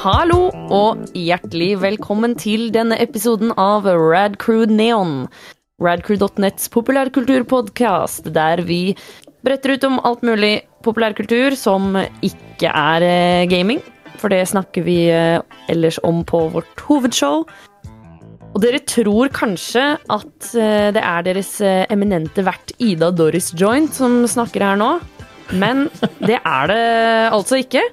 Hallo og hjertelig velkommen til denne episoden av Radcrew Neon. Radcrew.nets populærkulturpodkast, der vi bretter ut om alt mulig populærkultur som ikke er eh, gaming. For det snakker vi eh, ellers om på vårt hovedshow. Og dere tror kanskje at eh, det er deres eminente vert Ida Doris Joint som snakker her nå, men det er det altså ikke.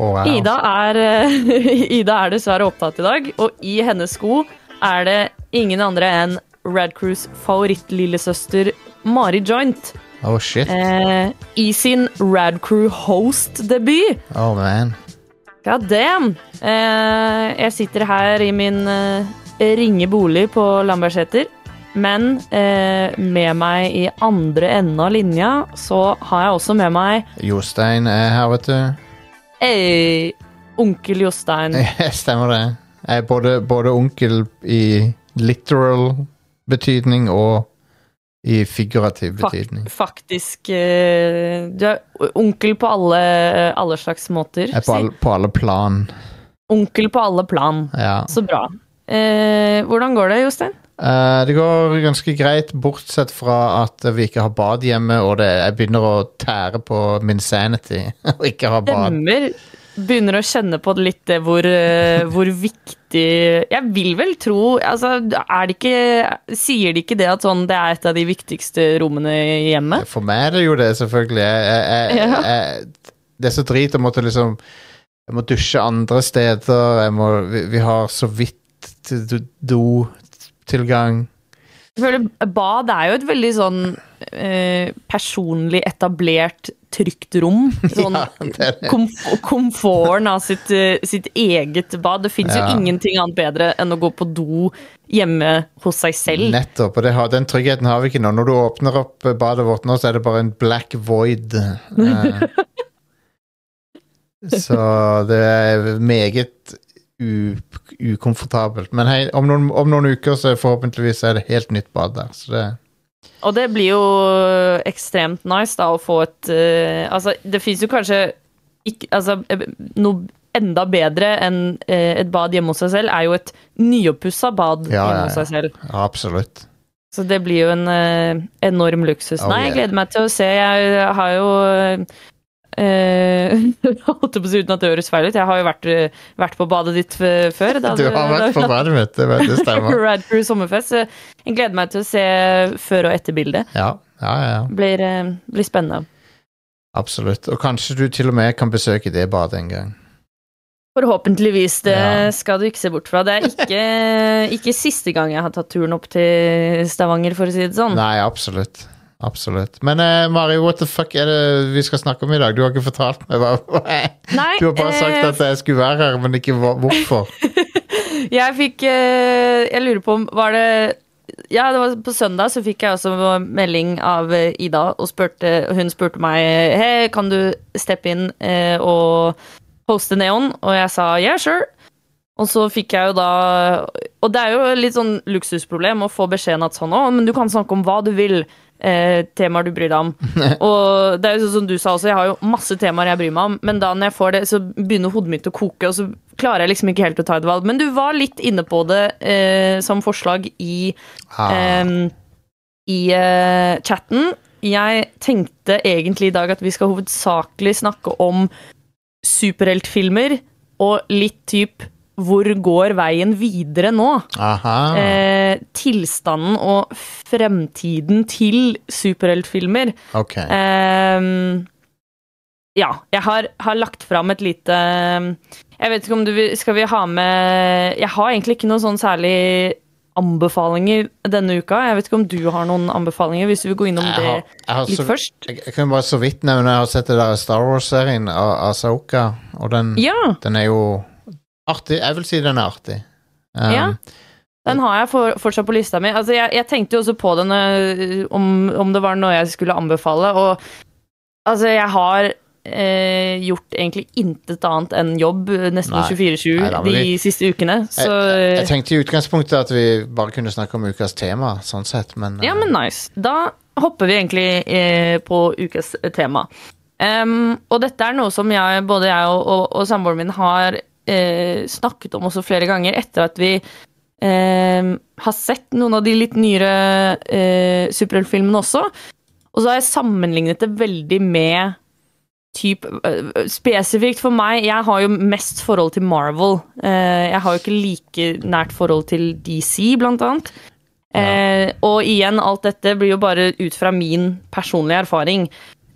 Wow. Ida er, eh, Ida er dessverre opptatt i dag, og i hennes sko er det ingen andre enn Radcrews favorittlillesøster Mari Joint. Oh shit. Eh, I sin Radcrew host-debut. Oh man. God damn! Eh, jeg sitter her i min eh, ringe bolig på Lambertseter. Men eh, med meg i andre enden av linja så har jeg også med meg Jostein er her, vet du. Hei, onkel Jostein. Stemmer det. Jeg er både, både onkel i literal betydning og i figurativ betydning. faktisk uh, Du er onkel på alle, alle slags måter. Er på, alle, på alle plan. Onkel på alle plan. Ja. Så bra. Uh, hvordan går det, Jostein? Eh, det går ganske greit, bortsett fra at vi ikke har bad hjemme, og det, jeg begynner å tære på min sanity og ikke ha bad. Stemmer. Begynner å kjenne på det litt hvor, eh, hvor viktig Jeg vil vel tro altså, er det ikke, Sier de ikke det at sånn, det er et av de viktigste rommene i hjemmet? For meg er det jo det, selvfølgelig. Jeg, jeg, jeg, det er så drit å måtte liksom Jeg må dusje andre steder. Må, vi, vi har så vidt do- do-tilgang. Jeg føler Bad er jo et veldig sånn eh, personlig etablert, trygt rom. Sånn Ja, det det. komf komforten av sitt, eh, sitt eget bad. Det fins Ja. jo ingenting annet bedre enn å gå på do hjemme hos seg selv. Nettopp. Og det har, den tryggheten har vi ikke nå. Når du åpner opp badet vårt nå, så er det bare en black void. Eh, så det er meget ukomfortabelt. Men hei, om noen, om noen uker så forhåpentligvis er det helt nytt bad der. Så det Og det blir jo ekstremt nice da å få et uh, Altså, det fins jo kanskje ikke, altså, eh, noe enda bedre enn uh, et bad hjemme hos seg selv, er jo et nyoppussa bad Ja, hjemme hos seg selv. ja, absolutt. Så det blir jo en uh, enorm luksus. Oh, Nei, jeg gleder meg til å se. Jeg har jo Holdt på å si uten at det høres feil ut. Jeg har jo vært, eh, vært på badet ditt før. da Du har vært på badet mitt, det, vet- det stemmer. Radcrew sommerfest. Jeg gleder meg til å se før- og etterbildet. Ja, ja, ja, ja. Blir, eh, blir spennende. Absolutt. Og kanskje du til og med kan besøke det badet en gang. Forhåpentligvis. Det Ja. skal du ikke se bort fra. Det er ikke, ikke siste gang jeg har tatt turen opp til Stavanger, for å si det sånn. Nei, absolutt. Absolutt. Men eh, Mari, what the fuck er det vi skal snakke om i dag? Du har ikke fortalt meg hva Nei, Du har bare sagt eh, at jeg skulle være her, men ikke hvorfor. Jeg fikk eh, Jeg lurer på om Var det Ja, det var på søndag så fikk jeg også melding av eh, Ida, og spurte, hun spurte meg Hei, kan du steppe inn eh, og hoste Neon? Og jeg sa yeah, sure. Og så fikk jeg jo da Og det er jo litt sånn luksusproblem å få beskjeden at sånn Å, men du kan snakke om hva du vil. Eh, temaer du bryr deg om. og det er jo sånn som du sa også, jeg har jo masse temaer jeg bryr meg om, men da når jeg får det, så begynner hodet mitt å koke, og så klarer jeg liksom ikke helt å ta et valg. Men du var litt inne på det eh, som forslag i eh, i chatten. Jeg tenkte egentlig i dag at vi skal hovedsakelig snakke om superheltfilmer og litt typ hvor går veien videre nå? Eh, tilstanden og fremtiden til superheltfilmer. ok. Eh, ja, jeg har, har lagt fram et lite Jeg vet ikke om du vil Skal vi ha med Jeg har egentlig ikke noe sånn særlig anbefalinger denne uka. Jeg vet ikke om du har noen anbefalinger, hvis du vil gå innom det har, har litt så, først. jeg, jeg kan bare så vidt nevne Jeg har sett det der Star Wars-serien av Asoka, og den, Ja, den er jo artig. Jeg vil si den er artig. Um, Ja. den har jeg for, fortsatt på lista mi. Altså, jeg, jeg tenkte jo også på den øh, om, om det var noe jeg skulle anbefale, og altså, jeg har eh, gjort egentlig intet annet enn jobb øh, nesten 24-7 Nei, da, men de vi- siste ukene, så jeg, jeg tenkte i utgangspunktet at vi bare kunne snakke om ukas tema, sånn sett, men, Ja, men nice. Da hopper vi egentlig eh, på ukas tema. Um, og dette er noe som jeg, både jeg og, og, og samboeren min har eh, snakket om også flere ganger etter at vi eh, har sett noen av de litt nyere eh, superheltfilmene også. Og så har jeg sammenlignet det veldig med typ, øh, Spesifikt for meg, jeg har jo mest forhold til Marvel. Eh, jeg har jo ikke like nært forhold til DC, blant annet. Eh, og igjen, alt dette blir jo bare ut fra min personlige erfaring.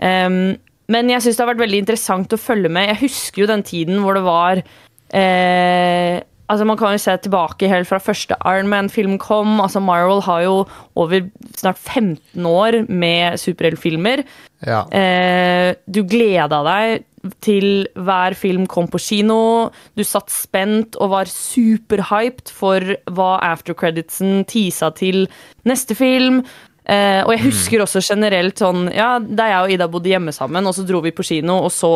Em, men jeg syns det har vært veldig interessant å følge med. Jeg husker jo den tiden hvor det var eh, Altså Man kan jo se tilbake helt fra første Iron Man-film kom. altså Marvel har jo over snart 15 år med superheltfilmer. Ja. Eh, du gleda deg til hver film kom på kino. Du satt spent og var superhyped for hva aftercreditsen tisa til neste film. Eh, og jeg husker også generelt sånn Ja, da jeg og Ida bodde hjemme sammen, og så dro vi på kino og så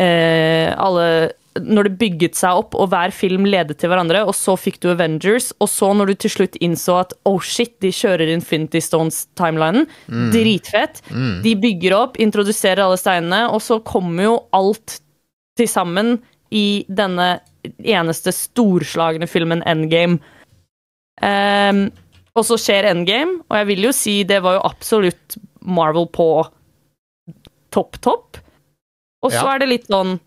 eh, alle Når det bygget seg opp, og hver film ledet til hverandre, og så fikk du Avengers, og så når du til slutt innså at oh shit, de kjører Infinity Stones-timelinen, dritfett. De bygger opp, introduserer alle steinene, og så kommer jo alt til sammen i denne eneste storslagne filmen Endgame. Um, og så skjer Endgame, og jeg vil jo si det var jo absolutt Marvel på topp, topp. Og så Ja. er det litt sånn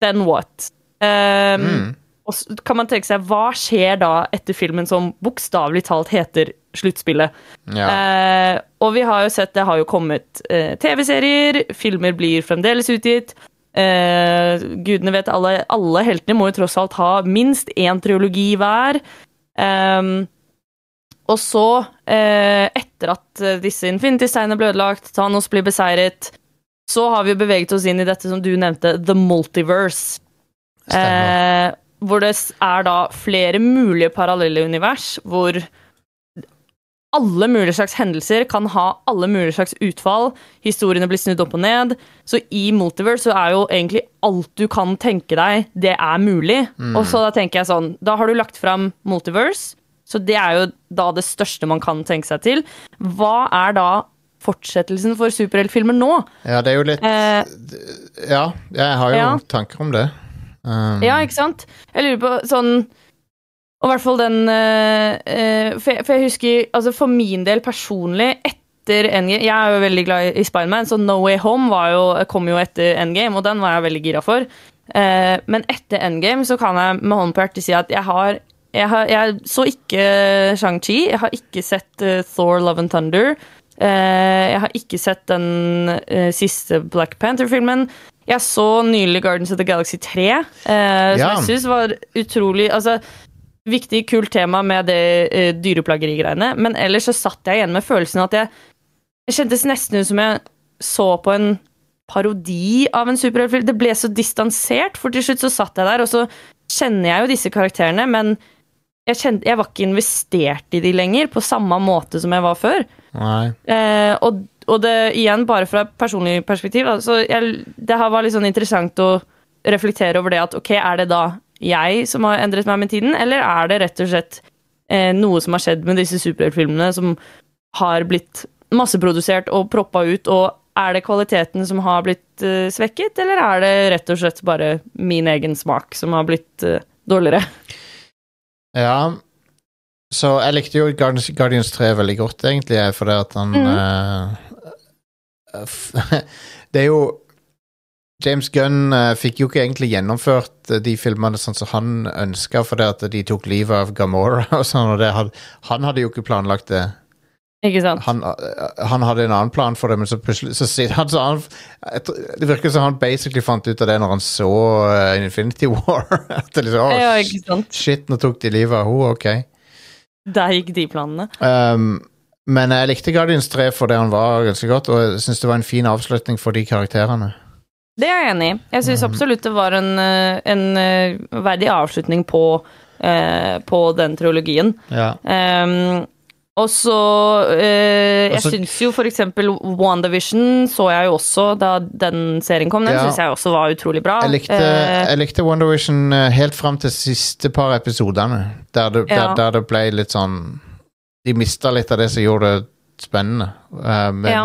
Then what? Um, Mm. Og så kan man tenke seg, hva skjer da etter filmen som bokstavelig talt heter Sluttspillet? ja. Eh, og vi har jo sett, det har jo kommet eh, TV-serier, filmer blir fremdeles utgitt. Eh, gudene vet, alle, alle heltene må jo tross alt ha minst én triologi hver. Ehm, og så, eh, etter at eh, disse Infinity-steinene ble ødelagt, Thanos blir beseiret, så har vi beveget oss inn i dette som du nevnte, the multiverse. Eh, hvor det er da flere mulige parallelle univers, hvor alle mulige slags hendelser kan ha alle mulige slags utfall. Historiene blir snudd opp og ned. Så i multiverse så er jo egentlig alt du kan tenke deg, det er mulig. Og så da tenker jeg sånn, da har du lagt fram multiverse, så det er jo da det største man kan tenke seg til. Hva er da fortsettelsen for superheltfilmer nå? ja, det er jo litt Eh, Ja, jeg har jo Ja. tanker om det. Um, Ja, ikke sant? Jeg lurer på sånn Og i hvert fall den uh, for, jeg, for jeg husker Altså for min del personlig, etter NG, Jeg er jo veldig glad i Spiderman, så No Way Home var jo, kom jo etter Endgame, og den var jeg veldig gira for. Eh, men etter Endgame så kan jeg med hånden på hjertet si at jeg har jeg, har, jeg så ikke Shang-Chi. Jeg har ikke sett uh, Thor Love and Thunder. Eh, jeg har ikke sett den eh, siste Black Panther-filmen. Jeg så nylig Gardens of the Galaxy 3, eh, som Ja. jeg syns var utrolig altså, Viktig, kult tema med det dyreplageri-greiene, men ellers så satt jeg igjen med følelsen at jeg jeg kjentes nesten ut som jeg så på en parodi av en superheltfilm. Det ble så distansert, for til slutt så satt jeg der, og så kjenner jeg jo disse karakterene, men jeg, kjente, jeg var ikke investert i de lenger, på samme måte som jeg var før. Eh, og, og det igjen, bare fra et personlig perspektiv, altså, jeg, det her var litt sånn interessant å reflektere over det at ok, er det da jeg som har endret meg med tiden, eller er det rett og slett eh, noe som har skjedd med disse superheltfilmene som har blitt masseprodusert og proppa ut, og er det kvaliteten som har blitt eh, svekket, eller er det rett og slett bare min egen smak som har blitt eh, dårligere? Ja. Så jeg likte jo Guardians, Guardians 3 veldig godt, egentlig, fordi at han mm. uh, Det er jo James Gunn uh, fikk jo ikke egentlig gjennomført eh, de filmene sånn som han ønska, fordi at de tok livet av Gamora og sånn, og det had, han hadde jo ikke planlagt det. Ikke sant? Han, eh, han hadde en annen plan for det, men så plutselig så, han, så han, Det virker som han basically fant ut av det når han så uh, Infinity War. at det liksom, Ja, oh, ikke sant? shit, nå tok de livet av henne, ok. Der gikk de planene. Um, men jeg likte Guardians 3 for det han var ganske godt, og jeg syns det var en fin avslutning for de karakterene. Det er jeg enig i. Jeg syns absolutt det var en, eh, en verdig avslutning på, uh, på den trilogien. Ja. Ehm, og så eh, Jeg Og syns jo eksempel WandaVision så jeg jo også da den serien kom. Den Ja. syns jeg også var utrolig bra. Jeg likte, Eh, jeg likte WandaVision eh, helt fram til siste par episodene, der det, Ja. der, der det ble litt sånn De mista litt av det som gjorde det spennende. Uh, men Ja.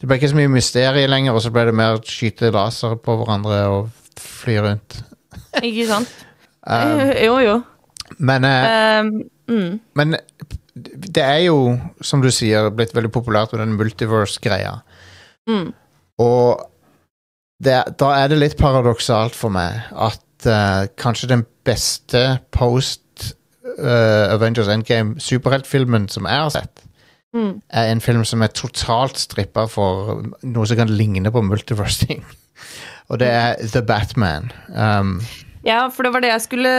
det ble ikke så mye mysterie lenger, og så ble det mer skyte laser på hverandre og fly rundt. Ikke sant? Um, jo, jo. men, uh, Um, mm. men det er jo, som du sier, blitt veldig populært med den multiverse-greia. Mm. Og det, da er det litt paradoksalt for meg at uh, kanskje den beste post uh, Avengers Endgame superheltfilmen som jeg har sett, Mm. er en film som er totalt strippa for noe som kan ligne på multiverse-ting. Og det er The Batman. Um, Ja, for det var det jeg skulle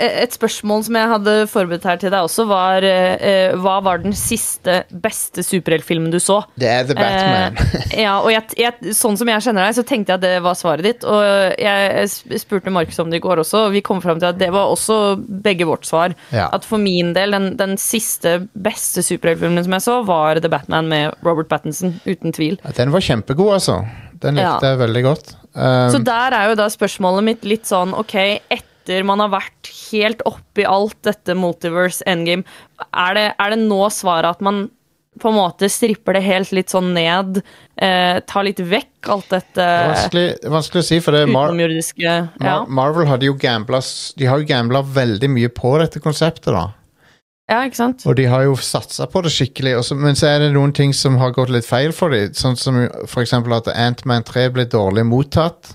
Et spørsmål som jeg hadde forberedt her til deg også, var eh, hva var den siste beste superheltfilmen du så? det er The Batman. Eh, ja, og jeg, jeg, sånn som jeg kjenner deg, så tenkte jeg at det var svaret ditt. Og jeg spurte Markus om det i går også, og vi kom fram til at det var også begge vårt svar. Ja. At for min del, den, den siste beste superheltfilmen som jeg så, var The Batman med Robert Pattinson, uten tvil. Ja, Den var kjempegod, altså. Den likte jeg veldig godt. Um, Så der er jo da spørsmålet mitt litt sånn, ok, etter man har vært helt oppi alt dette multiverse endgame, er det, er det nå svaret at man på en måte stripper det helt litt sånn ned, eh, tar litt vekk alt dette det vanskelig, vanskelig å si, for det er Mar ja. Marvel hadde jo gambla De har jo gambla veldig mye på dette konseptet, da. Ja, ikke sant? Og de har jo satsa på det skikkelig. så- men så er det noen ting som har gått litt feil for dem. Sånn som eksempel at Ant-Man 3 ble dårlig mottatt.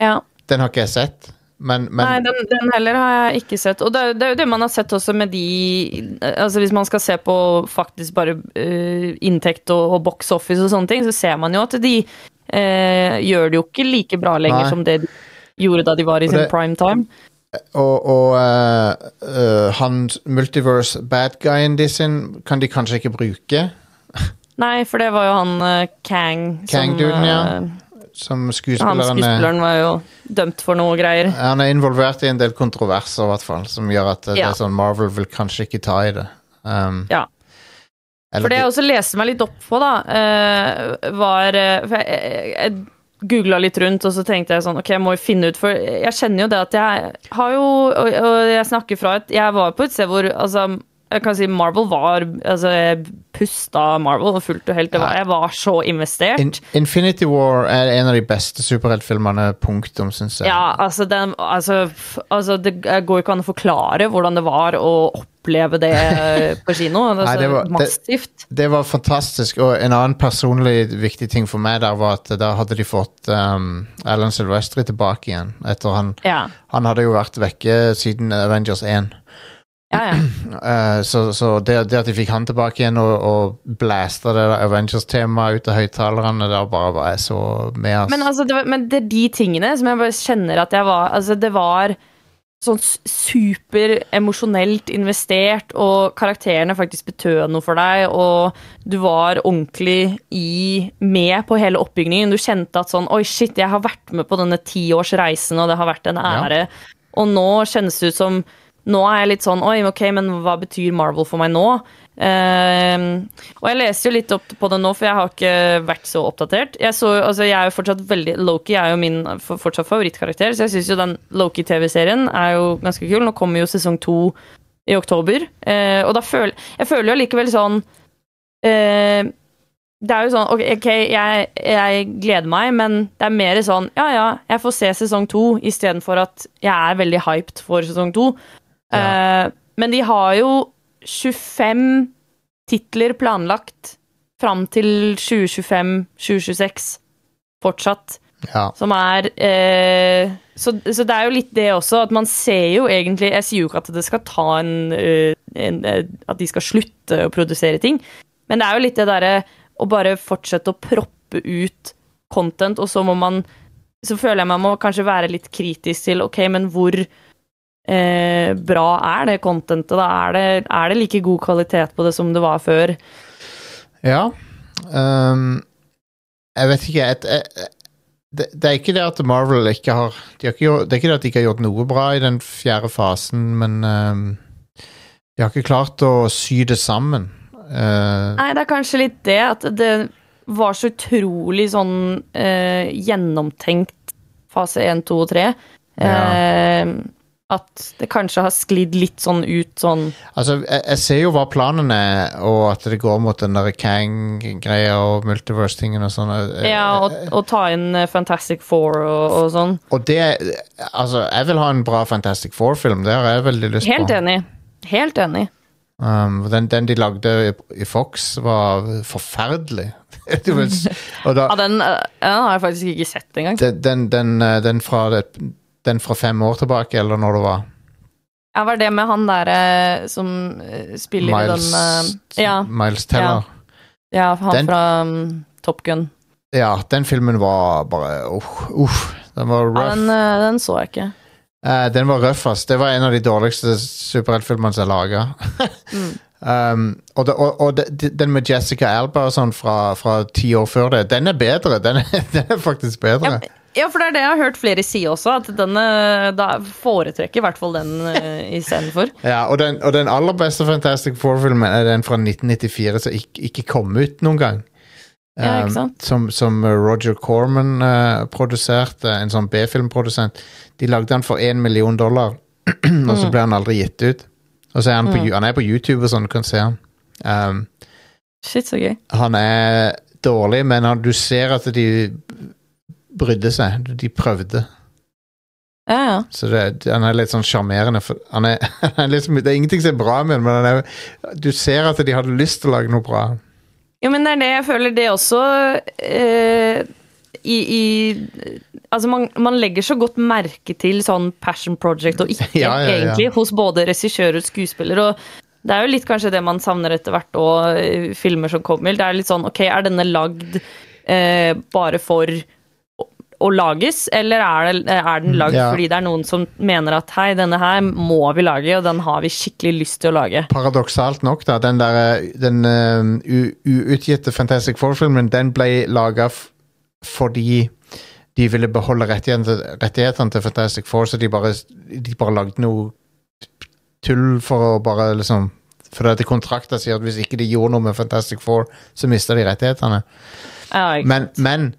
Ja. Den har ikke jeg sett. Men, men Nei, den, den heller har jeg ikke sett. Og det, det er jo det man har sett også med de Altså Hvis man skal se på faktisk bare uh, inntekt og, og box office og sånne ting, så ser man jo at de uh, gjør det jo ikke like bra lenger Nei. som det de gjorde da de var i Og sin det- prime time. Og, og uh, uh, han multiverse bad guyen de sin kan de kanskje ikke bruke. Nei, for det var jo han uh, Kang Kang-duden, ja. eh, Som Han skuespilleren han skuespilleren var jo dømt for noe greier. Han er involvert i en del kontroverser, i hvert fall, som gjør at eh, det Ja. er sånn Marvel vil kanskje ikke ta i det. Um, Ja. For det jeg også leste meg litt opp på, da, eh, var eh, For jeg, jeg googla litt rundt, og så tenkte jeg sånn Ok, jeg må jo finne ut For jeg kjenner jo det at jeg har jo Og, og jeg snakker fra et Jeg var på et sted hvor altså jeg kan si Marvel var Altså, jeg pusta Marvel fullt og helt. Det var, jeg var så investert. In Infinity War er en av de beste superheltfilmene, punktum, syns jeg. Ja, altså, den, altså, altså Det går ikke an å forklare hvordan det var å oppleve det på kino. Altså, Nei, det var- det- massivt. Det var fantastisk, og en annen personlig viktig ting for meg der var at da hadde de fått um, Alan Silvestri tilbake igjen. Etter han, Ja, han hadde jo vært vekke siden Avengers 1. ja, ja. Uh, så så det, det at de fikk han tilbake igjen og, og blasta det Avengers-temaet ut av høyttalerne, da bare var jeg så med, ass. Men, altså, det var, men det er de tingene som jeg bare kjenner at jeg var Altså, det var sånn superemosjonelt super emosjonelt investert, og karakterene faktisk betød noe for deg, og du var ordentlig i, med på hele oppbygningen. Du kjente at sånn Oi, shit, jeg har vært med på denne tiårsreisen, og det har vært en Ja. ære. Og nå kjennes det ut som Nå er jeg litt sånn Oi, ok, men hva betyr Marvel for meg nå? Uh, og jeg leser jo litt opp på det nå, for jeg har ikke vært så oppdatert. Jeg, så, altså, jeg er jo fortsatt veldig Loki er jo min fortsatt favorittkarakter, så jeg syns jo den Loki-TV-serien er jo ganske kul. Nå kommer jo sesong to i oktober, uh, og da føler jeg føler jo allikevel sånn uh, det er jo sånn Ok, jeg, jeg gleder meg, men det er mer sånn Ja, ja, jeg får se sesong to istedenfor at jeg er veldig hyped for sesong to. Eh, men de har jo 25 titler planlagt fram til 2025-2026 fortsatt. ja. Som er eh, så, så det er jo litt det også, at man ser jo egentlig Jeg sier jo ikke at det skal ta en, eh, en eh, At de skal slutte å produsere ting, men det er jo litt det derre å bare fortsette å proppe ut content, og så må man Så føler jeg man må kanskje være litt kritisk til Ok, men hvor eh, bra er det contentet, da? Er det, er det like god kvalitet på det som det var før? Ja. Um, jeg vet ikke et, et, det, det er ikke det at Marvel ikke har, de har ikke gjort, Det er ikke det at de ikke har gjort noe bra i den fjerde fasen, men um, de har ikke klart å sy det sammen. Uh, Nei, det er kanskje litt det at det var så utrolig sånn uh, gjennomtenkt fase 1, 2 og 3. Ja. At det kanskje har sklidd litt sånn ut sånn Altså, jeg, jeg ser jo hva planen er, og at det går mot den der Kang-greia og multiverse-tingen og sånn. Ja, og, og, ta inn eh, Fantastic Four og, og sånn. Og det Altså, jeg vil ha en bra Fantastic Four-film. Det har jeg veldig lyst Helt på. enig. Helt enig. Um, den, den de lagde i, i Fox, var forferdelig. Da, Ja, den, eh, den har jeg faktisk ikke sett engang. den, den, den, eh, den, fra det, den fra fem år tilbake, eller når det var Ja, var det med han derre som spiller spiller i Miles, den eh, ja, Miles Teller. ja, han Den- fra um, Top Gun. Ja. den filmen var bare Uff. uff den var Ja, den, eh, den så jeg ikke. Uh, den var røff, ass. Det var en av de dårligste superheltfilmene som er laga. Mm. um, og de, og, og de, den med Jessica Alba og sånn fra, fra ti år før det, den er bedre. Den er, den er faktisk bedre. Ja, ja, for det er det jeg har hørt flere si også, at den eh, da foretrekker i hvert fall den uh, istedenfor. Ja, og den, og den aller beste Fantastic Four-filmen er den fra 1994 som ikke, ikke kom ut noen gang. Ja, ikke Um, sant? som, som Roger Corman uh, produserte, en sånn B-filmprodusent. De lagde den for én million dollar, og så Mm. ble han aldri gitt ut. Og så er han, på, mm. han er på YouTube og sånn, du kan se han. Um, Shit, så gøy. han er dårlig, men han, du ser at de brydde seg. De prøvde. Ja, ja. Så det, han er litt sånn sjarmerende. er, er liksom, det er ingenting som er bra med ham, men han er, du ser at de hadde lyst til å lage noe bra. Jo, men det er det jeg føler det også eh, i, i Altså, man, man legger så godt merke til sånn passion project og ikke, Ja, egentlig, hos både regissør og skuespiller. Og det er jo litt kanskje det man savner etter hvert òg, filmer som kommer. Det er litt sånn, ok, er denne lagd eh, bare for å, lages, eller er, det, er den lagd Ja. fordi det er noen som mener at hei, denne her må vi lage, og den har vi skikkelig lyst til å lage. Paradoksalt nok, da, den der den uh, uutgitte Fantastic Four-filmen, den ble laga fordi de ville beholde rettighetene, til Fantastic Four, så de bare, de bare lagde noe tull for å bare liksom For at kontrakta sier at hvis ikke de gjorde noe med Fantastic Four, så mista de rettighetene. Ja, Men, men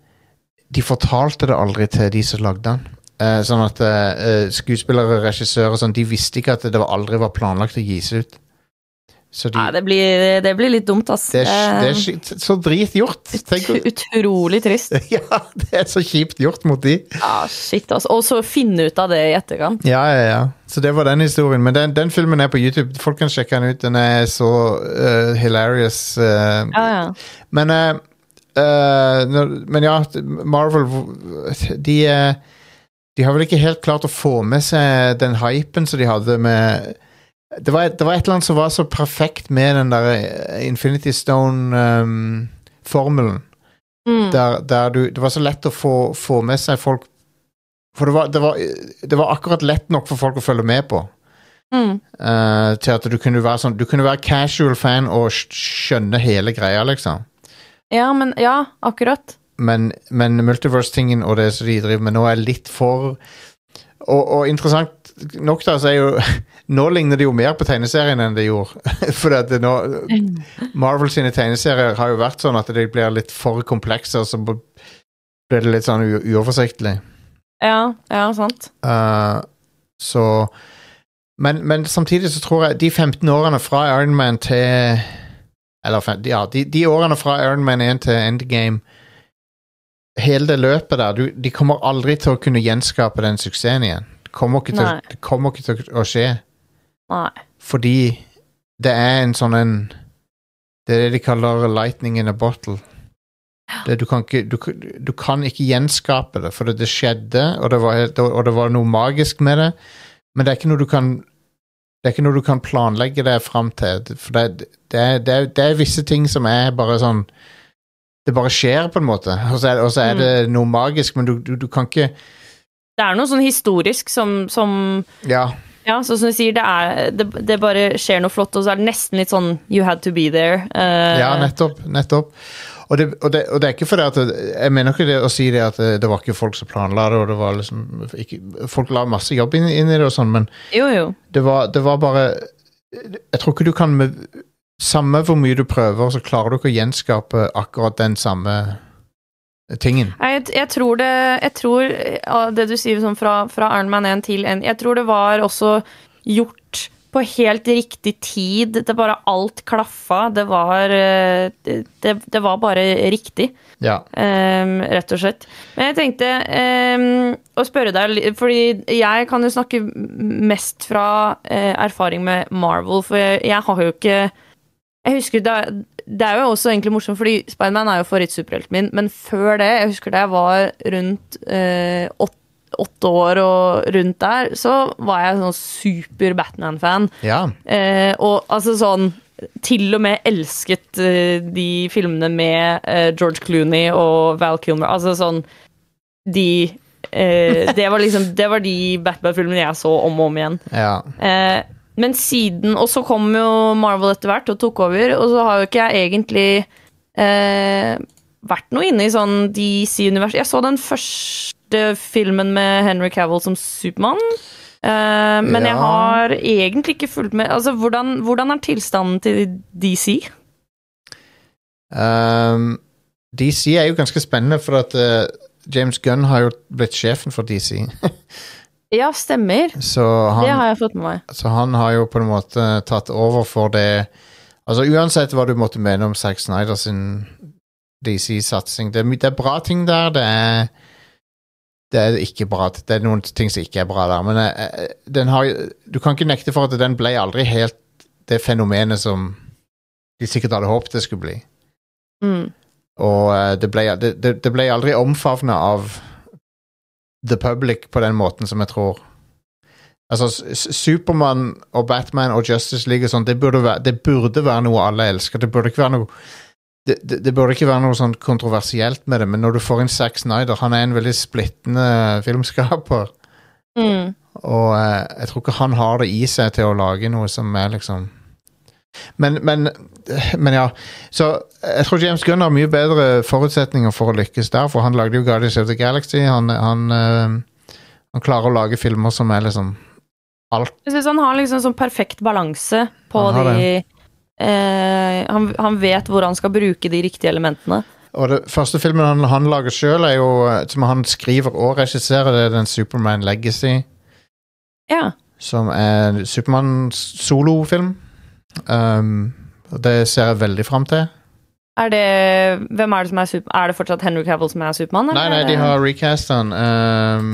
de fortalte det aldri til de som lagde den. Eh, sånn at eh, skuespillere, regissører og sånn, de visste ikke at det aldri var planlagt å gis ut. Så de, Nei, det blir, det blir litt dumt, ass. det, er, det er så drit gjort. Ut- Utrolig trist. ja, det er så kjipt gjort mot de. Ja, shit, altså. Og så finne ut av det i etterkant. Ja, ja, ja. Så det var den historien. Men den, den filmen er på YouTube. Folk kan sjekke den ut. Den er så uh, hilarious. Uh, Ja, ja. Men, eh, eh, når, men ja, Marvel de, eh, de har vel ikke helt klart å få med seg den hypen som de hadde med det var, det var et eller annet som var så perfekt med den der eh, Infinity Stone-formelen. Mm. der, der du, det var så lett å få, få med seg folk For det var, det, var, det var akkurat lett nok for folk å følge med på. Mm. Uh, til at du kunne være sånn Du kunne være casual fan og skjønne hele greia, liksom. Ja, men Ja, akkurat. men, men multiverse-tingen og det som de driver med nå, er litt for Og, og interessant nok, da, så er jo Nå ligner det jo mer på tegneserien enn det gjorde. For at nå Marvel sine tegneserier har jo vært sånn at de blir litt for komplekse, og så blir det litt sånn uoversiktlig. Ja, ja, sant. Uh, så men, men samtidig så tror jeg de 15 årene fra Iron Man til Eller ja, de, de årene fra Iron Man 1 til Endgame Hele det løpet der du, De kommer aldri til å kunne gjenskape den suksessen igjen. Det kommer ikke til, det kommer ikke til å skje. Nei. Fordi det er en sånn en Det er det de kaller lightning in a bottle. Det, du, kan ikke, du, du kan ikke gjenskape det, for det, det skjedde, og det, var, og det var noe magisk med det, men det er ikke noe du kan det er ikke noe du kan planlegge deg fram til. For det, det, det, det er visse ting som er bare sånn Det bare skjer, på en måte. Og så er, og så er det noe magisk, men du, du, du kan ikke Det er noe sånn historisk som, som Ja. Ja, så som du sier, det, er, det, det bare skjer noe flott, og så er det nesten litt sånn You had to be there. Uh, Ja, nettopp. nettopp. Og det, og, det, og det er ikke fordi at det, Jeg mener ikke det å si det at det var ikke folk som planla det, og det var liksom ikke, Folk la masse jobb inn, inn i det og sånn, men Jo, jo. det var, det var bare Jeg tror ikke du kan med Samme hvor mye du prøver, så klarer du ikke å gjenskape akkurat den samme tingen. Nei, Jeg, jeg tror det Jeg tror det du sier sånn fra, fra Iron 1 til 1 Jeg tror det var også gjort på helt riktig tid. Det bare alt klaffa. Det var eh, Det, det, var bare riktig. Ja. Um, rett og slett. Men jeg tenkte um, å spørre deg Fordi jeg kan jo snakke mest fra uh, erfaring med Marvel, for jeg, jeg har jo ikke Jeg husker det, det er jo også egentlig morsomt, fordi Spiderman er jo favorittsuperhelten min, men før det, jeg husker da jeg var rundt eh, åt- åtte år og rundt der, så var jeg sånn super Batman-fan. ja. Eh, og altså sånn Til og med elsket eh, de filmene med eh, George Clooney og Val Kilmer. Altså sånn De eh, Det var liksom Det var de Batman-filmene jeg så om og om igjen. ja. Men siden Og så kom jo Marvel etter hvert og tok over, og så har jo ikke jeg egentlig eh, vært noe inne i sånn DC-univers. Jeg så den første filmen med Henry Cavill som Supermann. Eh, men jeg har egentlig ikke fulgt med Altså, hvordan, hvordan er tilstanden til DC? Um, DC er jo ganske spennende, for at uh, James Gunn har jo blitt sjefen for DC. Ja, stemmer. Så Det har jeg fått med meg. så han har jo på en måte tatt over for det Altså Uansett hva du måtte mene om Zack Snyder sin DC-satsing, det, det er bra ting der. Det er det er ikke bra. Det er noen ting som ikke er bra der. Men eh, eh, den har, du kan ikke nekte for at den ble aldri helt det fenomenet som de sikkert hadde håpet det skulle bli. Mm. Og eh, det ble, det, det, det ble aldri omfavna av the public på den måten som jeg tror. Altså, Supermann og Batman og Justice League og sånn, det, det burde være noe alle elsker. Det burde ikke være noe det, det, det burde ikke være noe sånn kontroversielt med det, men når du får inn Zack Snyder Han er en veldig splittende filmskaper, Mm. og eh, jeg tror ikke han har det i seg til å lage noe som er liksom men, men, men ja. Så jeg tror James Gunn har mye bedre forutsetninger for å lykkes der, for han lagde jo Guardians of the Galaxy. Han, han, eh, han klarer å lage filmer som er liksom alt Jeg syns han har liksom sånn perfekt balanse på Han de eh, han, han vet hvor han skal bruke de riktige elementene. Og det første filmen han, han lager sjøl, er jo eh, som han skriver og regisserer, det er den Superman Legacy, Ja. som er Supermann-solofilm. Um, det ser jeg veldig fram til. Er det Hvem er det som er super... Er det fortsatt Henry Cavill som er Supermann? Nei, nei, de har recast han. Um,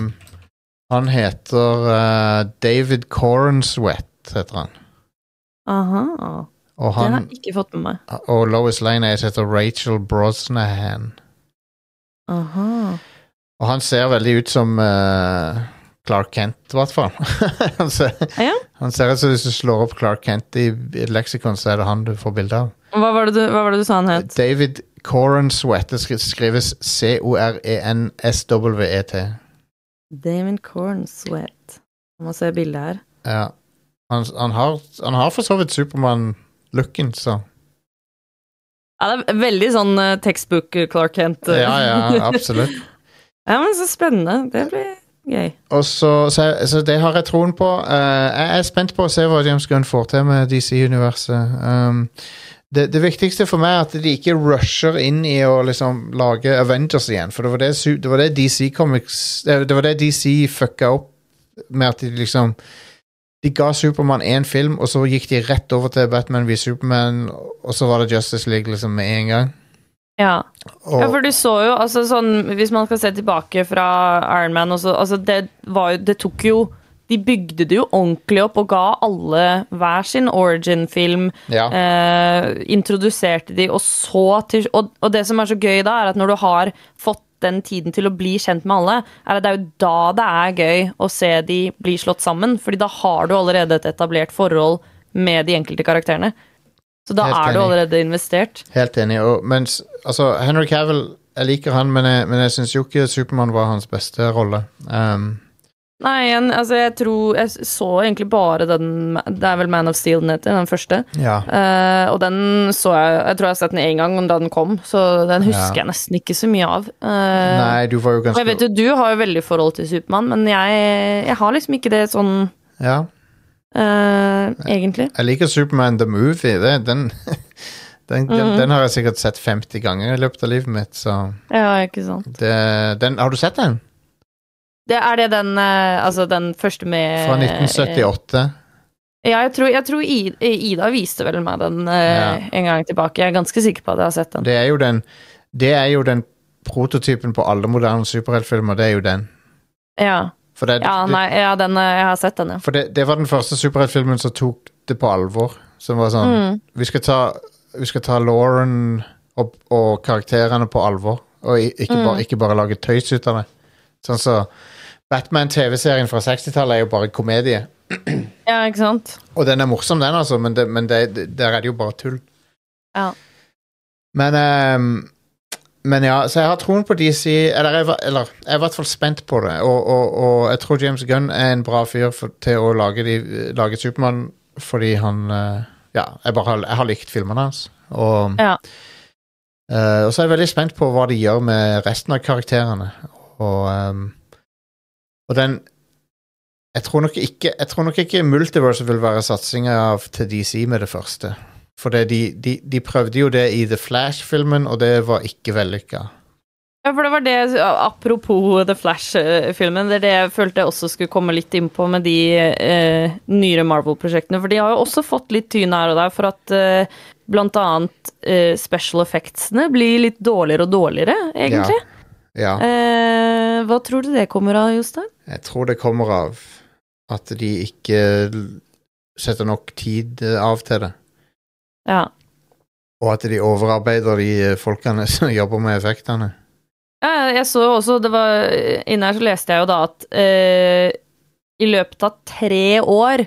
han heter uh, David Cornswett heter han. Aha. Og, Det har jeg ikke fått med meg. og Lois Lane er- heter Rachel Brosnahan. Aha. Og han ser veldig ut som uh, Clark Kent, i hvert fall. han, ser, Ja. Han ser ut som hvis du slår opp Clark Kent i et leksikon, så er det han du får bilde av. Hva var, det du, hva var det du sa han het? David Corenswet. Det skri- skrives E C-O-R-E-N-S-W-E-T. Damon Cornsweat. Jeg må se bildet her. Ja. Han, han, har, han har for så vidt Supermann-looken, så Ja, det er veldig sånn uh, textbook eh, Clark Kent. eh. Ja, ja, absolutt. ja, men så spennende. Det blir så, så, så det har jeg troen på. Uh, jeg er spent på å se hva James Gunn får til med DC-universet. Um, det, det viktigste for meg er at de ikke rusher inn i å liksom lage Avengers igjen. For det var det, det var det DC Comics Det det var det DC fucka opp med at de liksom De ga Supermann én film, og så gikk de rett over til Batman v Superman, og så var det Justice League liksom med en gang. Ja. Og, ja, for du så jo altså sånn Hvis man skal se tilbake fra Iron Man også, altså det var jo Det tok jo De bygde det jo ordentlig opp og ga alle hver sin origin-film. ja. Eh, introduserte de, og så til og, og det som er så gøy da, er at når du har fått den tiden til å bli kjent med alle, er at det er jo da det er gøy å se de bli slått sammen. Fordi da har du allerede et etablert forhold med de enkelte karakterene. Så da Helt er du enig. allerede investert. Helt enig. Og mens, altså, Henry Cavill Jeg liker han, men jeg, men jeg syns jo ikke Supermann var hans beste rolle. Um, Nei, igjen, altså jeg tror Jeg så egentlig bare den Det er vel Man of Steel den heter, den første. ja. Uh, og den så jeg Jeg tror jeg har sett den én gang da den kom, så den husker Ja. jeg nesten ikke så mye av. Uh, Nei, du var jo Og jeg vet jo, Du har jo veldig forhold til Supermann, men jeg, jeg har liksom ikke det sånn Ja. Eh, egentlig. Jeg liker Superman the Movie. Det, den, Den, den, den har jeg sikkert sett 50 ganger i løpet av livet mitt, så Ja, ikke sant. det, den, Har du sett den? Det, er det den eh, Altså den første med Fra 1978? Ja, jeg tror, jeg tror Ida viste vel meg den eh, Ja. en gang tilbake. Jeg er ganske sikker på at jeg har sett den. Det er jo den Det er jo den prototypen på alle moderne superheltfilmer. Det er jo den. Ja, det, ja nei, ja, den, eh, jeg har sett den, ja. for det, det var den første superheltfilmen som tok det på alvor. Som var sånn Mm. Vi skal ta, vi skal ta Lauren og, og karakterene på alvor, og ikke, Mm. bare, ikke bare lage tøys ut av det. Sånn så Batman-TV-serien fra 60-tallet er jo bare komedie. Ja, ikke sant? Og den er morsom, den, altså, men, det, men det, der er det jo bare tull. Ja. Men ehm, Men ja, så jeg har troen på DC Eller jeg, var- eller, jeg er i hvert fall spent på det. Og, og, og jeg tror James Gunn er en bra fyr for, til å lage, de, lage Supermann fordi han eh, Ja, jeg bare har, jeg har likt filmene hans. Og, Ja. uh, og så er jeg veldig spent på hva de gjør med resten av karakterene. Og, um, og den jeg tror nok ikke, jeg tror nok ikke Multiverse vil være satsinga til DC med det første. For det, de, de, de prøvde jo det i The Flash-filmen, og det var ikke vellykka. Ja, for det var det, Apropos The Flash-filmen, det er det jeg følte jeg også skulle komme litt inn på med de eh, nyere Marvel-prosjektene. For de har jo også fått litt tyn her og der for at eh, blant annet eh, special effectsene blir litt dårligere og dårligere, egentlig. Ja, Eh, hva tror du det kommer av, Jostein? jeg tror det kommer av at de ikke setter nok tid eh, av til det. Ja. Og at de overarbeider de eh, folkene som jobber med effektene. Ja, jeg så også, det var Inne her så leste jeg jo da at eh, i løpet av tre år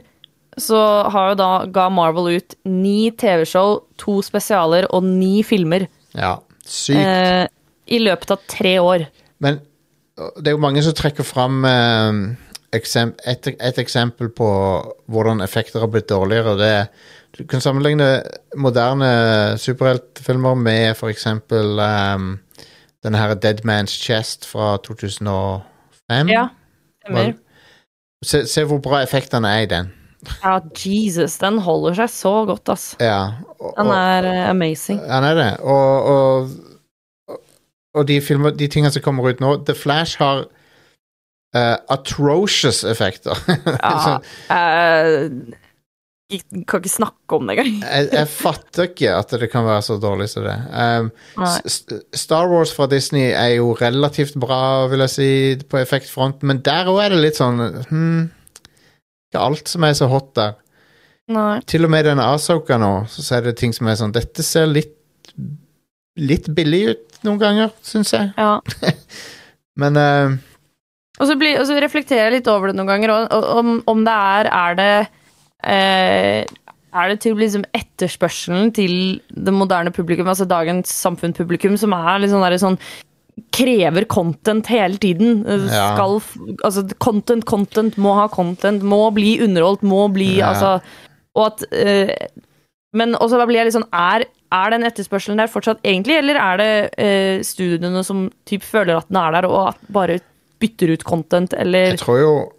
så har jo da ga Marvel ut ni TV-show, to spesialer og ni filmer. Ja, sykt. Eh, I løpet av tre år. Men uh, det er jo mange som trekker fram eh, et, et eksempel på hvordan effekter har blitt dårligere. og det er Du kan sammenligne moderne superheltfilmer med eksempel um, denne her Dead Man's Chest fra 2005. Ja, stemmer. Se, se hvor bra effektene er i den. Ja, Jesus, den holder seg så godt, ass. Ja, og, Den er og, amazing. Den er det. Og, og, de, filmer, de tingene som kommer ut nå The Flash har uh, atrocious effekter. Ja, Så eh, jeg kan ikke snakke om det engang. jeg, jeg fatter ikke at det kan være så dårlig som det. Um, Star Wars fra Disney er jo relativt bra, vil jeg si, på effektfronten, men der òg er det litt sånn hmm, Ikke alt som er så hot der. Nei. Til og med denne Asoka nå, så er det ting som er sånn Dette ser litt Litt billig ut noen ganger, syns jeg. Ja. Men eh, Og så, blir, og så reflekterer jeg litt over det noen ganger, og, og, om, om det er Er det Er det til liksom etterspørselen til det moderne publikum, altså dagens samfunnspublikum, som er litt sånn sånn Krever content hele tiden. Eh, Ja. Skal Altså, content, content, må ha content, må bli underholdt, må bli Ja. Altså Og at eh, Men også da blir jeg litt sånn Er, er den etterspørselen der fortsatt egentlig, eller er det eh, studiene som typ føler at den er der, og at bare bytter ut content, eller jeg tror jo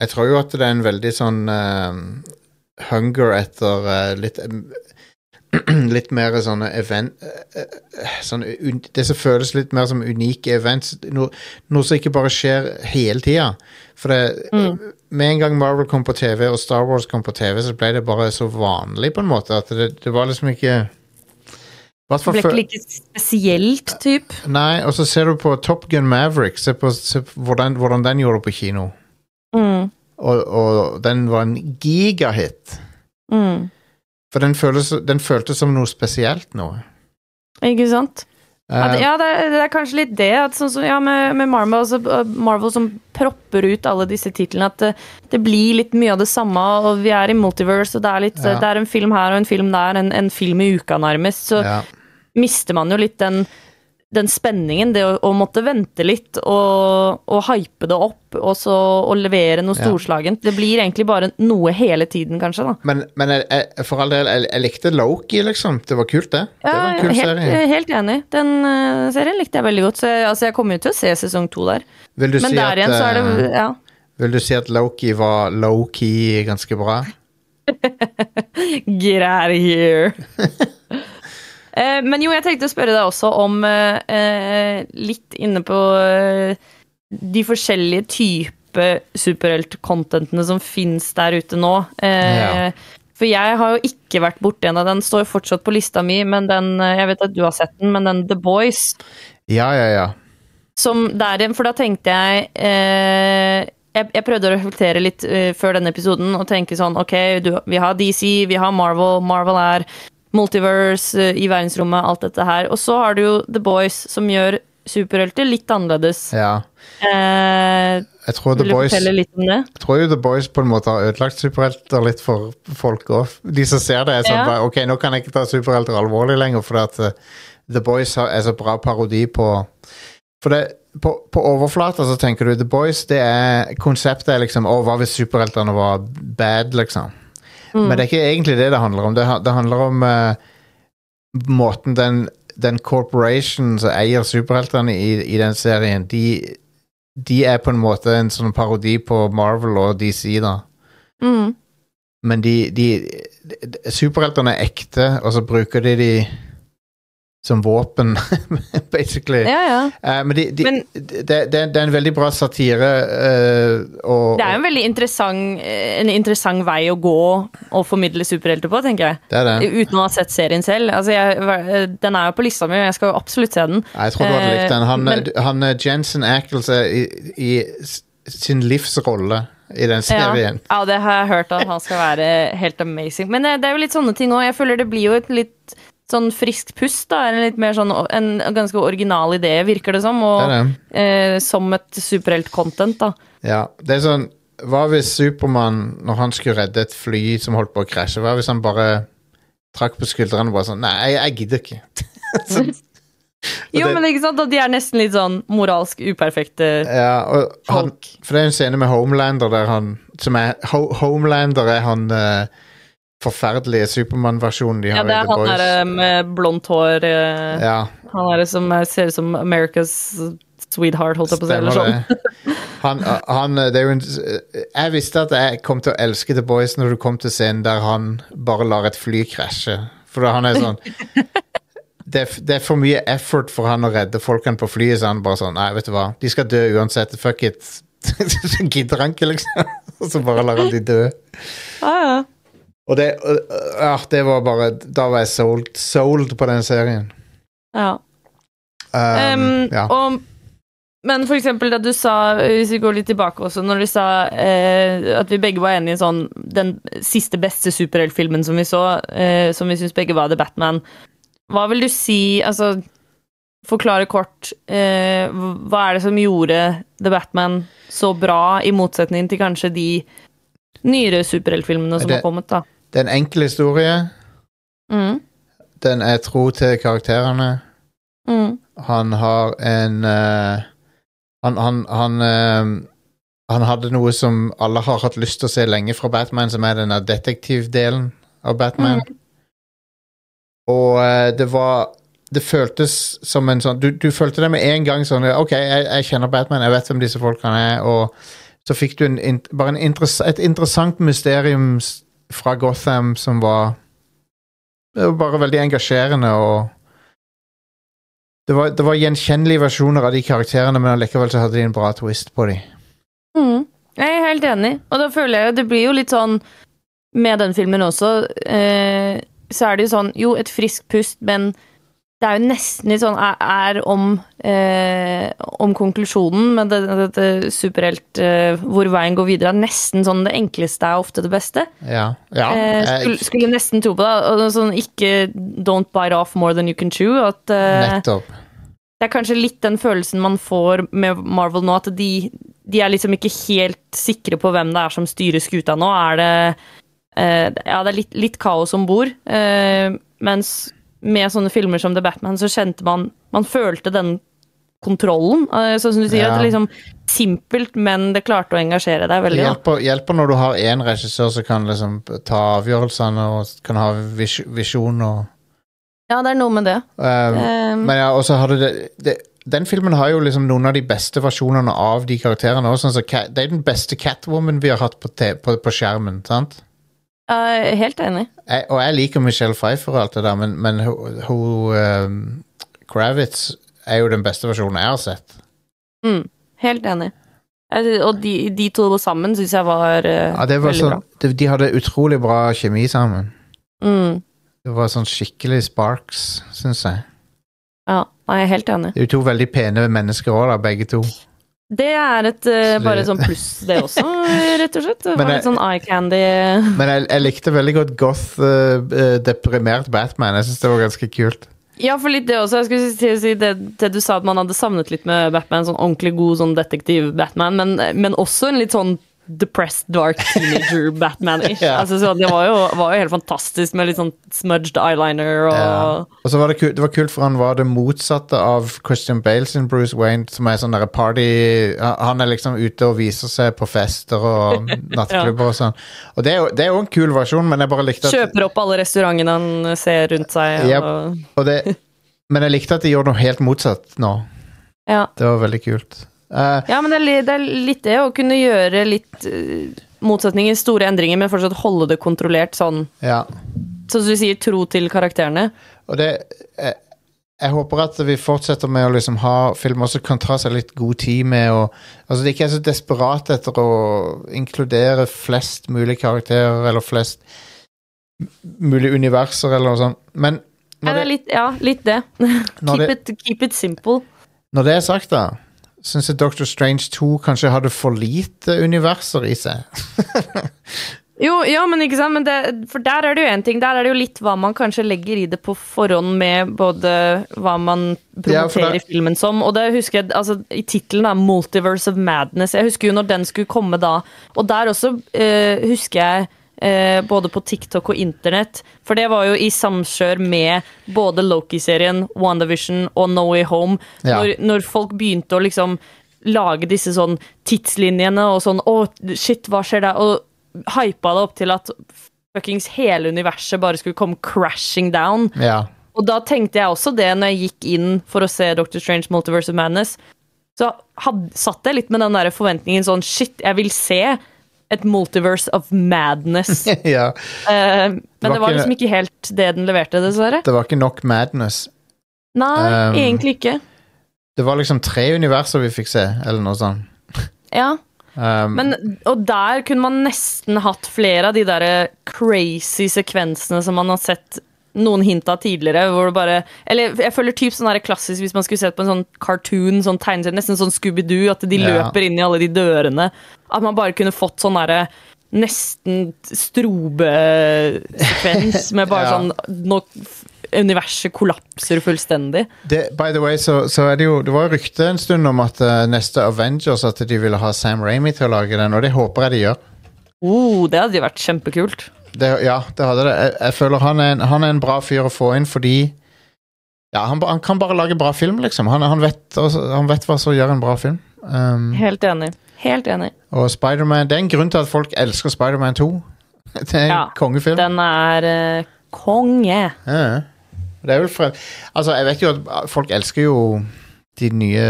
Jeg tror jo at det er en veldig sånn eh, hunger etter uh, litt Litt mer sånne event uh, eh, sånn, un, Det som føles litt mer som unike events. Noe, noe som ikke bare skjer hele tida. For det, med en gang Marvel kom på TV og Star Wars kom på TV, så ble det bare så vanlig på en måte at det, det var liksom ikke det ble ikke like spesielt, typ? Nei, og så ser du på Top Gun Maverick. Se, på, se på hvordan, hvordan den gjorde det på kino. Mm. Og, og den var en gigahit. Mm. For den, føles, den føltes som noe spesielt nå. Ikke sant? Eh, ja det, er, det er kanskje litt det. At sånn som, ja, med, med Marvel, altså, uh, Marvel som propper ut alle disse titlene. At det, det blir litt mye av det samme, og vi er i multiverse, og det er, litt, Ja. det er en film her og en film der, en, en film i uka nærmest. Så ja. mister man jo litt den, den spenningen, det å, å måtte vente litt og, og hype det opp, og så og levere noe Ja. storslagent. Det blir egentlig bare noe hele tiden, kanskje. da. Men, men jeg, jeg, for all del, jeg, jeg likte Loki, liksom. Det var kult, det. det var en kul helt, serie. helt enig. Den uh, serien likte jeg veldig godt. Så jeg, altså, jeg kommer jo til å se sesong to der. Vil du, Men si der at, igjen så er det eh, Ja. vil du si at Loki var low-key ganske bra? Get out of here. Eh, men jo, jeg tenkte å spørre deg også om eh, eh, litt inne på de forskjellige typer superhelt-contentene som fins der ute nå. Eh, Ja. For jeg har jo ikke vært borti en av den, står jo fortsatt på lista mi, men den Jeg vet at du har sett den, men den The Boys Ja, ja, ja. som der, For da tenkte jeg eh, jeg, jeg prøvde å reflektere litt eh, før denne episoden og tenke sånn Ok, du, vi har DC, vi har Marvel. Marvel er multiverse eh, i verdensrommet, alt dette her. Og så har du jo The Boys, som gjør superhelter litt annerledes. ja. Eh, Jeg tror The vil du Boys fortelle litt om det? Jeg tror jo The Boys på en måte har ødelagt superhelter litt for folk òg. De som ser det, er sånn Ja. Ok, nå kan jeg ikke ta superhelter alvorlig lenger, for at uh, The Boys har- er så bra parodi på For det, på, på overflata så tenker du The Boys, det er konseptet er liksom Å, hva hvis superheltene var bad, liksom? Men det er ikke egentlig det det handler om. Det, det handler om uh, måten den, den corporation som eier superheltene i, i den serien, de, de er på en måte en sånn parodi på Marvel og DC, da. Mm. Men de, de, de Superheltene er ekte, og så bruker de de som våpen, basically. Ja, ja. Uh, men de, de, de, det, det, det er en veldig bra satire, Uh, og Det er en veldig interessant, eh, en interessant vei å gå og formidle superhelter på, tenker jeg. det er det. Uten å ha sett serien selv. Altså, jeg, den er jo på lista mi, og jeg skal jo absolutt se den. Jeg tror du hadde likt den. Han, men, han Jensen Ackles er i, i sin livsrolle i den serien. Ja, ja, det har jeg hørt at han skal være helt amazing. Men det, det er jo litt sånne ting òg. Jeg føler det blir jo et litt sånn frisk pust, da. En litt mer sånn en ganske original idé, virker det som. Og Det det. eh, som et superhelt-content, da. Ja, det er sånn Hva hvis Supermann, når han skulle redde et fly som holdt på å krasje, hva hvis han bare trakk på skuldrene og bare sånn Nei, jeg, jeg gidder ikke. så, Jo, det- men ikke sant, at de er nesten litt sånn moralsk uperfekte. ja, og han, Folk. for det er en scene med Homelander der han Som er Ho Homelander er han eh, forferdelige Supermann-versjonen de har Ja, det i er The han Boys. med blondt hår. eh, ja, Han er som er- ser ut som America's sweetheart, holdt jeg på å si. Eller sånn. Han, han, det er jo en, jeg visste at jeg kom til å elske The Boys når du kom til scenen der han bare lar et fly krasje. For han er sånn det, det er for mye effort for han å redde folkene på flyet, så han bare sånn Nei, vet du hva, de skal dø uansett. Fuck it. Så gidder han ikke, liksom. Og så bare lar han de dø. Ja, ja. Og det, uh, det var bare Da var jeg sold, sold på den serien. ja. Um, Um, ja. og, men for eksempel da du sa, hvis vi går litt tilbake også, når du sa uh, at vi begge var enige i sånn Den siste beste superheltfilmen som vi så, uh, som vi syns begge var The Batman. Hva vil du si Altså, forklare kort. Eh, hva er det som gjorde The Batman så bra, i motsetning til kanskje de nyere superheltfilmene som Det- har kommet, da? Det er en enkel historie. Mm. Den er tro til karakterene. Mm. Han har en uh, Han, han, han, uh, han hadde noe som alle har hatt lyst til å se lenge fra Batman, som er denne detektivdelen av Batman. Og uh, det var Det føltes som en sånn Du, du følte det med en gang sånn OK, jeg, jeg kjenner Batman, jeg vet hvem disse folkene er, og så fikk du en, bare en interess et interessant mysterium fra Gotham som var bare veldig engasjerende og det var, det var gjenkjennelige versjoner av de karakterene, men allikevel så hadde de en bra twist på de. Mm. Jeg er helt enig, og da føler jeg jo det blir jo litt sånn med den filmen også, eh, så er det jo sånn Jo, et friskt pust, men det er jo nesten litt sånn er, er om eh, om konklusjonen med dette det, det superhelt eh, Hvor veien går videre, er nesten sånn det enkleste er ofte det beste. Ja. ja eh, skulle, skulle nesten tro på det. Sånn ikke don't bite off more than you can chew. At eh, nettopp. det er kanskje litt den følelsen man får med Marvel nå, at de, de er liksom ikke helt sikre på hvem det er som styrer skuta nå. Er det eh, Ja, det er litt, litt kaos om bord. Eh, mens med sånne filmer som The Batman, så kjente man Man følte den kontrollen. Sånn som du sier, Ja. at det liksom simpelt, men det klarte å engasjere deg veldig. Det hjelper, hjelper når du har én regissør som kan liksom ta avgjørelsene og kan ha vis, visjon og Ja, det er noe med det. um, um, Men ja, og så hadde det, det Den filmen har jo liksom noen av de beste versjonene av de karakterene også. Sånn så, det er den beste Catwoman vi har hatt på, på, på skjermen, sant? Jeg er helt enig. Jeg, og jeg liker Michelle Pfeiffer og alt det der, men, men hun, ehm, Kravitz er jo den beste versjonen jeg har sett. Mm, helt enig. Og de, de to sammen syns jeg var, uh, Ja, det var veldig sånn, de, de hadde utrolig bra kjemi sammen. Mm, Det var sånn skikkelig sparks, syns jeg. ja, jeg er helt enig. De er jo to veldig pene mennesker òg, begge to. Det er et eh, Så det- sånn pluss, det også, rett og slett. Men litt sånn eye candy. Men jeg, jeg likte veldig godt goth, eh, deprimert Batman. Jeg syns det var ganske kult. Ja, for litt det også. Jeg skulle si, si det, det du sa at man hadde savnet litt med Batman. Sånn ordentlig god sånn detektiv-Batman, men, men også en litt sånn depressed, dark teenager Batman-ish. Ja. altså, så det var jo, var jo helt fantastisk med litt sånn smudged eyeliner og Ja. Og så var det, kult, det var kult, for han var det motsatte av Christian Bale sin Bruce Wayne, som er sånn derre party Han er liksom ute og viser seg på fester og nattklubber og sånn. Og det er jo det er jo en kul versjon, men jeg bare likte at Kjøper opp alle restaurantene han ser rundt seg. Og, og det, Men jeg likte at de gjorde noe helt motsatt nå. ja. Det var veldig kult. Eh, ja, men det er, det er litt det å kunne gjøre litt uh, motsetninger, store endringer, men fortsatt holde det kontrollert sånn. ja. Sånn som du sier, tro til karakterene. Og det jeg, jeg håper at vi fortsetter med å liksom ha filmer som kan ta seg litt god tid med å Altså, de ikke er så desperate etter å inkludere flest mulig karakterer, eller flest mulig universer, eller noe sånt. Men det ja, det, litt, ja, litt det. keep, det, it, keep it simple. når det er sagt, da, syns jeg Doctor Strange 2 kanskje hadde for lite universer i seg. Jo, ja, men ikke sant, men det, for der er det jo en ting. Der er det jo litt hva man kanskje legger i det på forhånd med både hva man promoterer ja, filmen som, og det husker jeg, altså i tittelen da, 'Multiverse of Madness', jeg husker jo når den skulle komme da, og der også eh, husker jeg eh, både på TikTok og internett, for det var jo i samkjør med både Loki-serien, WandaVision og No Way Home, Ja. når, når folk begynte å liksom lage disse sånn tidslinjene og sånn, å shit, hva skjer der, og hypa det opp til at fuckings hele universet bare skulle komme crashing down. Ja. Og da tenkte jeg også det når jeg gikk inn for å se Doctor Strange Multiverse of Madness. Så had, satt jeg litt med den der forventningen sånn Shit, jeg vil se et multiverse of madness. ja. uh, men var det var ikke- liksom ikke helt det den leverte, dessverre. Det var ikke nok madness. Nei, Um, egentlig ikke. Det var liksom tre universer vi fikk se, eller noe sånt. Ja, Um, men, og der kunne man nesten hatt flere av de der crazy sekvensene som man har sett noen hint av tidligere. Hvor det bare, eller jeg føler typ sånn klassisk hvis man skulle sett på en sånn cartoon, sånn tegneserie, nesten sånn Scooby-Doo, at de Ja. løper inn i alle de dørene. At man bare kunne fått sånn derre nesten strobesekvens med bare Ja. sånn Nå universet kollapser fullstendig. det, by the way, så, så er det jo Det var rykte en stund om at uh, neste Avengers At de ville ha Sam Raimi til å lage den, og det håper jeg de gjør. Oh, det hadde vært kjempekult. Det, ja, det hadde det. Jeg, jeg føler han er, en, han er en bra fyr å få inn fordi Ja, han, han kan bare lage bra film, liksom. Han, han, vet, han vet hva som gjør en bra film. Um, Helt enig. Helt enig. og Spiderman Det er en grunn til at folk elsker Spiderman 2. Det er en Ja, kongefilm. Den er uh, konge. Ja. Det er vel fra Altså, jeg vet jo at folk elsker jo de nye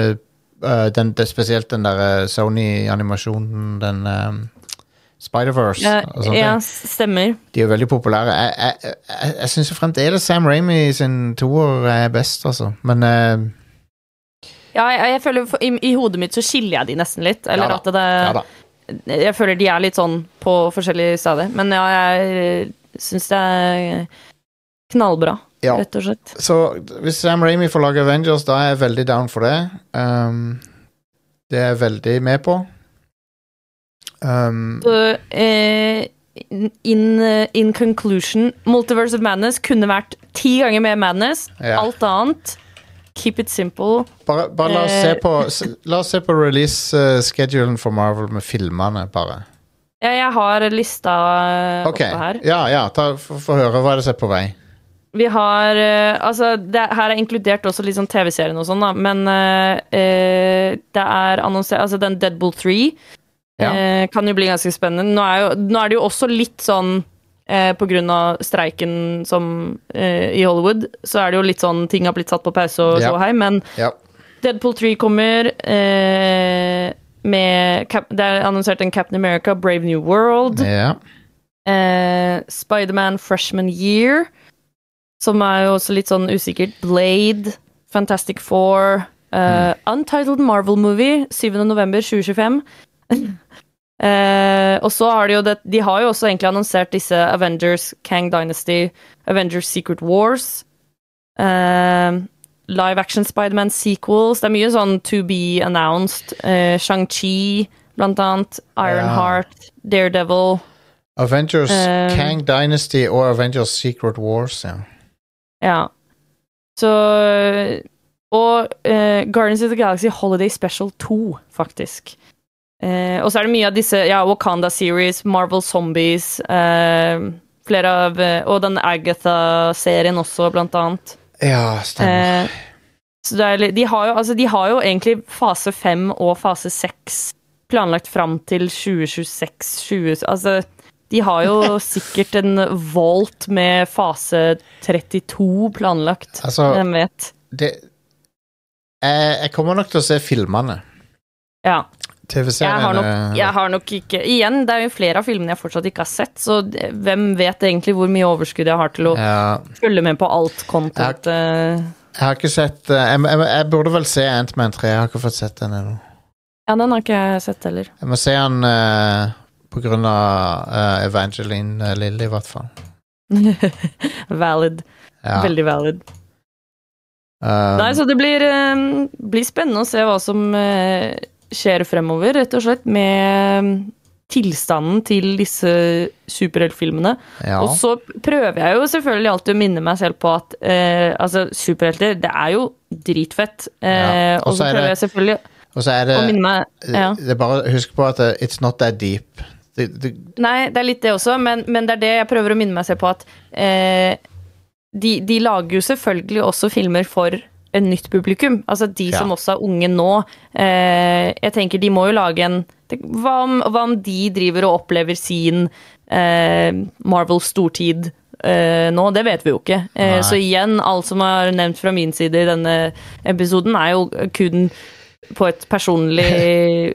uh, den, det, Spesielt den der øh, Sony-animasjonen, den um, Spider-Verse Ja, ja, stemmer. De er veldig populære. Jeg, jeg, jeg, jeg syns fremdeles Sam Raimi sin toer er best, altså. Men uh, Ja, jeg, jeg føler for, i, I hodet mitt så skiller jeg de nesten litt. Eller Ja at det ja da. Jeg føler de er litt sånn på forskjellige steder. Men ja, jeg syns det er knallbra, Ja. rett og slett. Så hvis Sam Raimi får lage Avengers, da er jeg veldig down for det. Um, det er jeg veldig med på. Um, Så, eh, in, in conclusion, Multiverse of Madness kunne vært ti ganger mer madness. Ja. Alt annet keep it simple. Bare, bare la, oss Eh. på, la oss se på release-schedulen for Marvel med filmene, bare. Ja, jeg har lista okay. Ok, oppe her. ja, ja, få høre hva er det som er på vei. Vi har uh, Altså, det, her er inkludert også litt sånn TV-serien og sånn, da, men uh, uh, det er annonsert Altså, den Deadpool 3 Ja. eh, kan jo bli ganske spennende. Nå er, jo, nå er det jo også litt sånn eh, på grunn av streiken som eh, i Hollywood, så er det jo litt sånn ting har blitt satt på pause og Ja. så hei, men Ja. Deadpool 3 kommer eh, med Cap Det er annonsert en Captain America, Brave New World. ja. Eh, Spiderman Freshman Year, som er jo også litt sånn usikkert. Blade, Fantastic Four, eh, Untitled Marvel Movie, 7. november 2025. Eh, og så har de jo det De har jo også egentlig annonsert disse Avengers, Kang Dynasty, Avengers Secret Wars. eh, live action Spiderman sequels. Det er mye sånn to be announced. Eh, Shang-Chi, blant annet. Ironheart, Daredevil. Avengers Eh. Kang Dynasty og Avengers Secret Wars, ja. Ja. Så Og eh, Guardians of the Galaxy Holiday Special 2, faktisk. Eh, og så er det mye av disse ja, Wakanda Series, Marvel Zombies eh, Flere av eh, Og den Agatha-serien også, blant annet. Ja, stemmer. Eh, så er, de, har jo, altså, de har jo egentlig fase fem og fase seks planlagt fram til 2026-20... Altså, de har jo sikkert en Volt med fase 32 planlagt. Altså- Hvem vet. det, jeg, jeg kommer nok til å se filmene. Ja. Jeg har, TV-serien nok, eh, jeg har nok ikke Igjen, det er jo flere av filmene jeg fortsatt ikke har sett, så hvem vet egentlig hvor mye overskudd jeg har til å ja, følge med på alt content. Jeg, Jeg har ikke sett eh, jeg, jeg, burde vel se Ant-Man 3. Jeg har ikke fått sett den ennå. Ja, den har ikke jeg sett heller. Jeg må se den uh, på grunn av uh, Evangeline uh, Lilly, i hvert fall. valid. Ja. Veldig valid. Um, Nei, så det blir, um, blir spennende å se hva som eh, skjer fremover, rett og slett, med tilstanden til disse superheltfilmene. ja. Og så prøver jeg jo selvfølgelig alltid å minne meg selv på at eh, altså, superhelter, det er jo dritfett. Eh, Ja, og så er prøver det- jeg selvfølgelig Og så er det, å minne meg ja. det er bare Husk på at it's not that deep. Det, det, Nei, det er litt det også, men, men det er det jeg prøver å minne meg selv på at eh, de, de lager jo selvfølgelig også filmer for en nytt publikum. Altså de Ja. som også er unge nå. Eh, jeg tenker de må jo lage en hva om, hva om de driver og opplever sin eh, Marvel stortid eh, nå? Det vet vi jo ikke. Så igjen, alt som er nevnt fra min side i denne episoden, er jo kun på et personlig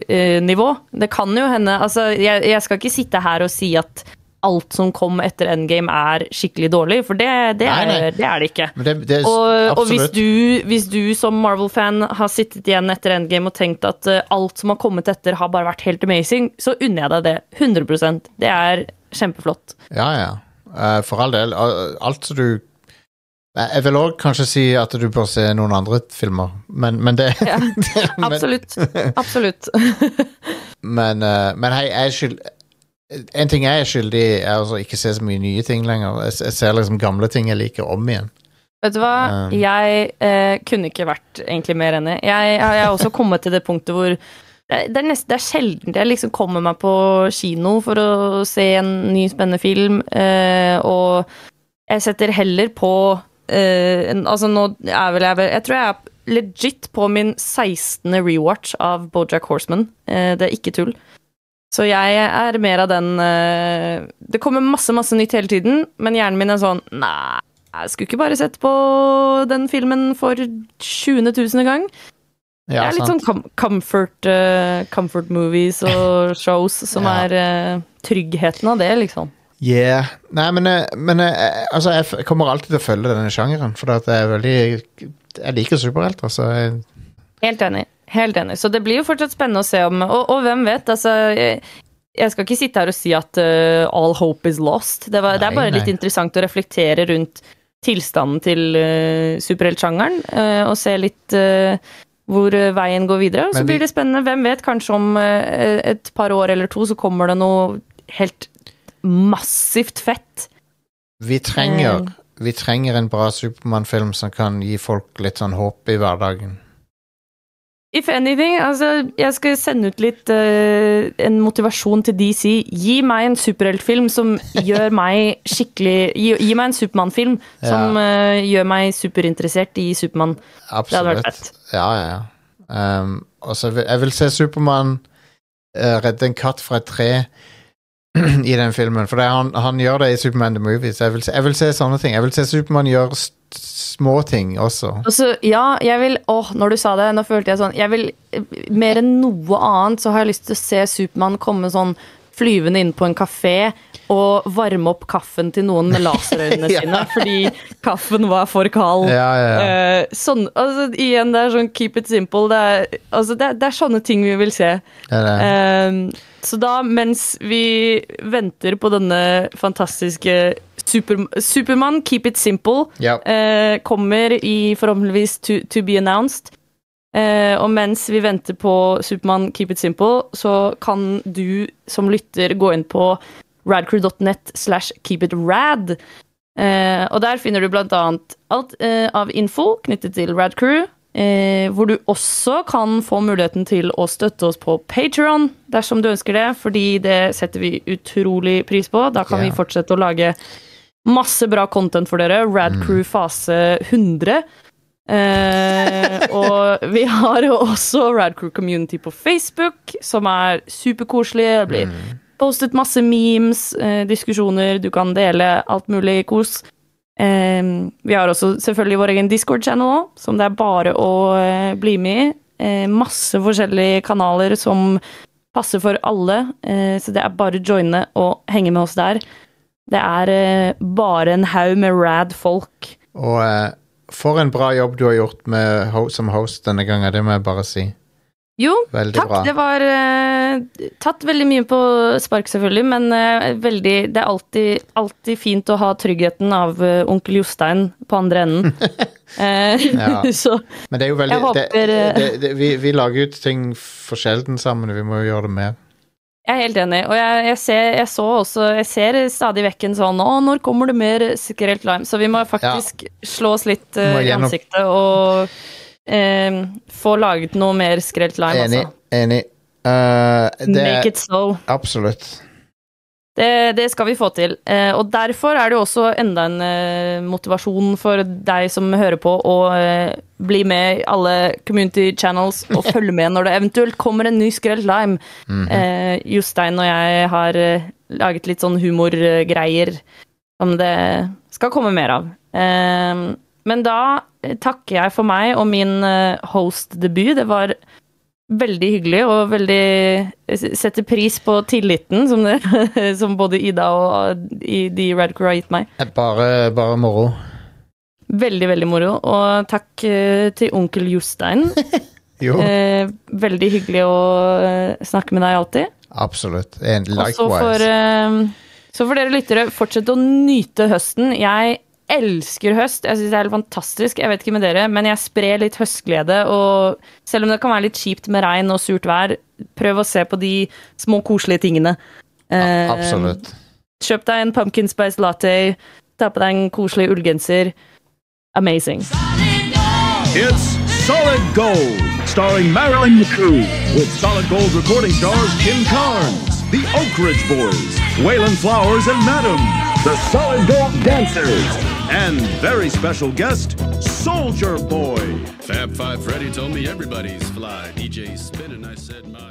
nivå. Det kan jo hende altså, jeg, jeg skal ikke sitte her og si at alt som kom etter Endgame er skikkelig dårlig, for det, det, Nei, nei. er, det er det ikke. det, er Og, og hvis, du, hvis du som Marvel-fan har sittet igjen etter Endgame og tenkt at eh, alt som har kommet etter, har bare vært helt amazing, så unner jeg deg det. 100% Det er kjempeflott. Ja, ja. Eh, for all del. Al- Alt som du Jeg jeg vil òg kanskje si at du bør se noen andre filmer, men, men det Ja, absolutt. Absolutt. men, eh, men hei, jeg er skyld En ting jeg er skyldig i, er altså ikke se så mye nye ting lenger. Jeg, ser liksom gamle ting jeg liker, om igjen. Vet du hva, Um. jeg eh, kunne ikke vært egentlig mer enig. Jeg, har også kommet til det punktet hvor det er, nest, det er sjelden jeg liksom kommer meg på kino for å se en ny spennende film, eh, og jeg setter heller på eh, en, Altså, nå er vel jeg Jeg tror jeg er legit på min 16. rewatch av Bojack Horseman. Eh, det er ikke tull. Så jeg er mer av den eh, Det kommer masse, masse nytt hele tiden, men hjernen min er sånn Nei, jeg skulle ikke bare sett på den filmen for 20. tusende gang. Ja, det er litt sant. sånn com comfort, eh, comfort movies og shows som Ja. er eh, tryggheten av det, liksom. Yeah. Nei, men, men altså, jeg kommer alltid til å følge denne sjangeren, for jeg er veldig Jeg liker superhelter, så jeg, Helt enig. Helt enig. Så det blir jo fortsatt spennende å se om Og, og hvem vet, altså jeg, jeg skal ikke sitte her og si at uh, all hope is lost. Det, var, det er bare litt interessant å reflektere rundt tilstanden til uh, superheltsjangeren, uh, og se litt hvor veien går videre. Og så blir det spennende. Hvem vet, kanskje om et par år eller to så kommer det noe helt massivt fett. Vi trenger, vi trenger en bra Supermann-film som kan gi folk litt sånn håp i hverdagen. If anything, altså, jeg skal sende ut litt uh, en motivasjon til DC. Gi meg en superheltfilm som gjør meg skikkelig Gi, gi meg en Supermann-film som uh, gjør meg superinteressert i Supermann. hadde vært Absolutt. fett. Ja, ja. ja. Um, også, jeg vil se Supermann uh, redde en katt fra et tre i den filmen. For det, han, han gjør det i Superman the Movie. Så jeg vil, se, jeg vil se sånne ting. Jeg vil se Supermann gjøre st små ting også. Og ja, jeg vil Åh, når du sa det, nå følte jeg sånn Jeg vil eh, Mer enn noe annet så har jeg lyst til å se Supermann komme sånn flyvende inn på en kafé og varme opp kaffen til noen med laserøynene Ja. sine fordi kaffen var for kald. Ja, ja, ja. Eh, sånn, altså, igjen, det er sånn keep it simple. Det er, altså, det, er- det er sånne ting vi vil se. Ja, det. Eh, så da, mens vi venter på denne fantastiske super, Supermann, keep it simple, Ja. eh, kommer i forhåpentligvis to, to be announced. Eh, og mens vi venter på Supermann Keep It Simple, så kan du som lytter gå inn på radcrew.net slash keepitrad. Eh, og der finner du blant annet alt eh, av info knyttet til Radcrew. Eh, hvor du også kan få muligheten til å støtte oss på Patreon dersom du ønsker det, fordi det setter vi utrolig pris på. Da kan yeah. vi fortsette å lage masse bra content for dere. Radcrew fase 100. Eh, og vi har jo også Radcrew Community på Facebook, som er superkoselig. Det blir postet masse memes, eh, diskusjoner, du kan dele alt mulig kos. Eh, vi har også selvfølgelig vår egen Discord-channel òg, som det er bare å eh, bli med i. Eh, masse forskjellige kanaler som passer for alle, eh, så det er bare å joine og henge med oss der. Det er eh, bare en haug med rad folk. Og eh, for en bra jobb du har gjort med, ho som host denne gangen, det må jeg bare si. Jo, Veldig takk. bra. Det var eh, tatt veldig mye på spark, selvfølgelig, men eh, veldig, det er alltid, alltid fint å ha tryggheten av uh, onkel Jostein på andre enden. Eh, Ja. Så Men det er jo veldig det, det, det, vi, vi lager ut ting for sjelden sammen, vi må jo gjøre det mer. Jeg er helt enig. Og jeg, jeg, ser, jeg så også Jeg ser stadig vekk en sånn Å, når kommer det mer skrelt lime? Så vi må faktisk slå oss litt uh, i ansiktet og uh, få laget noe mer skrelt lime, Enig. altså. Enig. Uh, det Make it so. Absolutt. Det, det skal vi få til. Eh, og derfor er det jo også enda en eh, motivasjon for deg som hører på, å eh, bli med i alle community channels og følge med når det eventuelt kommer en ny Skrelt Lime. eh, Jostein og jeg har eh, laget litt sånn humorgreier som det skal komme mer av. Eh, men da eh, takker jeg for meg og min hostdebut. Det var veldig hyggelig og veldig setter pris på tilliten som, det, som både Ida og i de Radcrew har gitt meg. Bare, bare moro. Veldig, veldig moro. Og takk eh, til onkel Jostein. Jo, Eh, veldig hyggelig å eh, snakke med deg alltid. absolutt. En, Og så for, likewise. eh, så for dere lyttere, fortsett å nyte høsten. Jeg elsker høst. Jeg syns det er helt fantastisk. Jeg vet ikke med dere, men jeg sprer litt høstglede. Og selv om det kan være litt kjipt med regn og surt vær, prøv å se på de små koselige tingene. Ja, Absolutt. Kjøp deg en pumpkin spice latte, ta på deg en koselig ullgenser. Amazing. It's Solid Gold, starring Marilyn McCoo, with Solid Gold recording stars Kim Carnes, the Oak Ridge Boys, Waylon Flowers and Madam, the Solid Gold Dancers, and very special guest, Soldier Boy. Fab Five Freddy told me everybody's fly. DJ spinning, I said, my.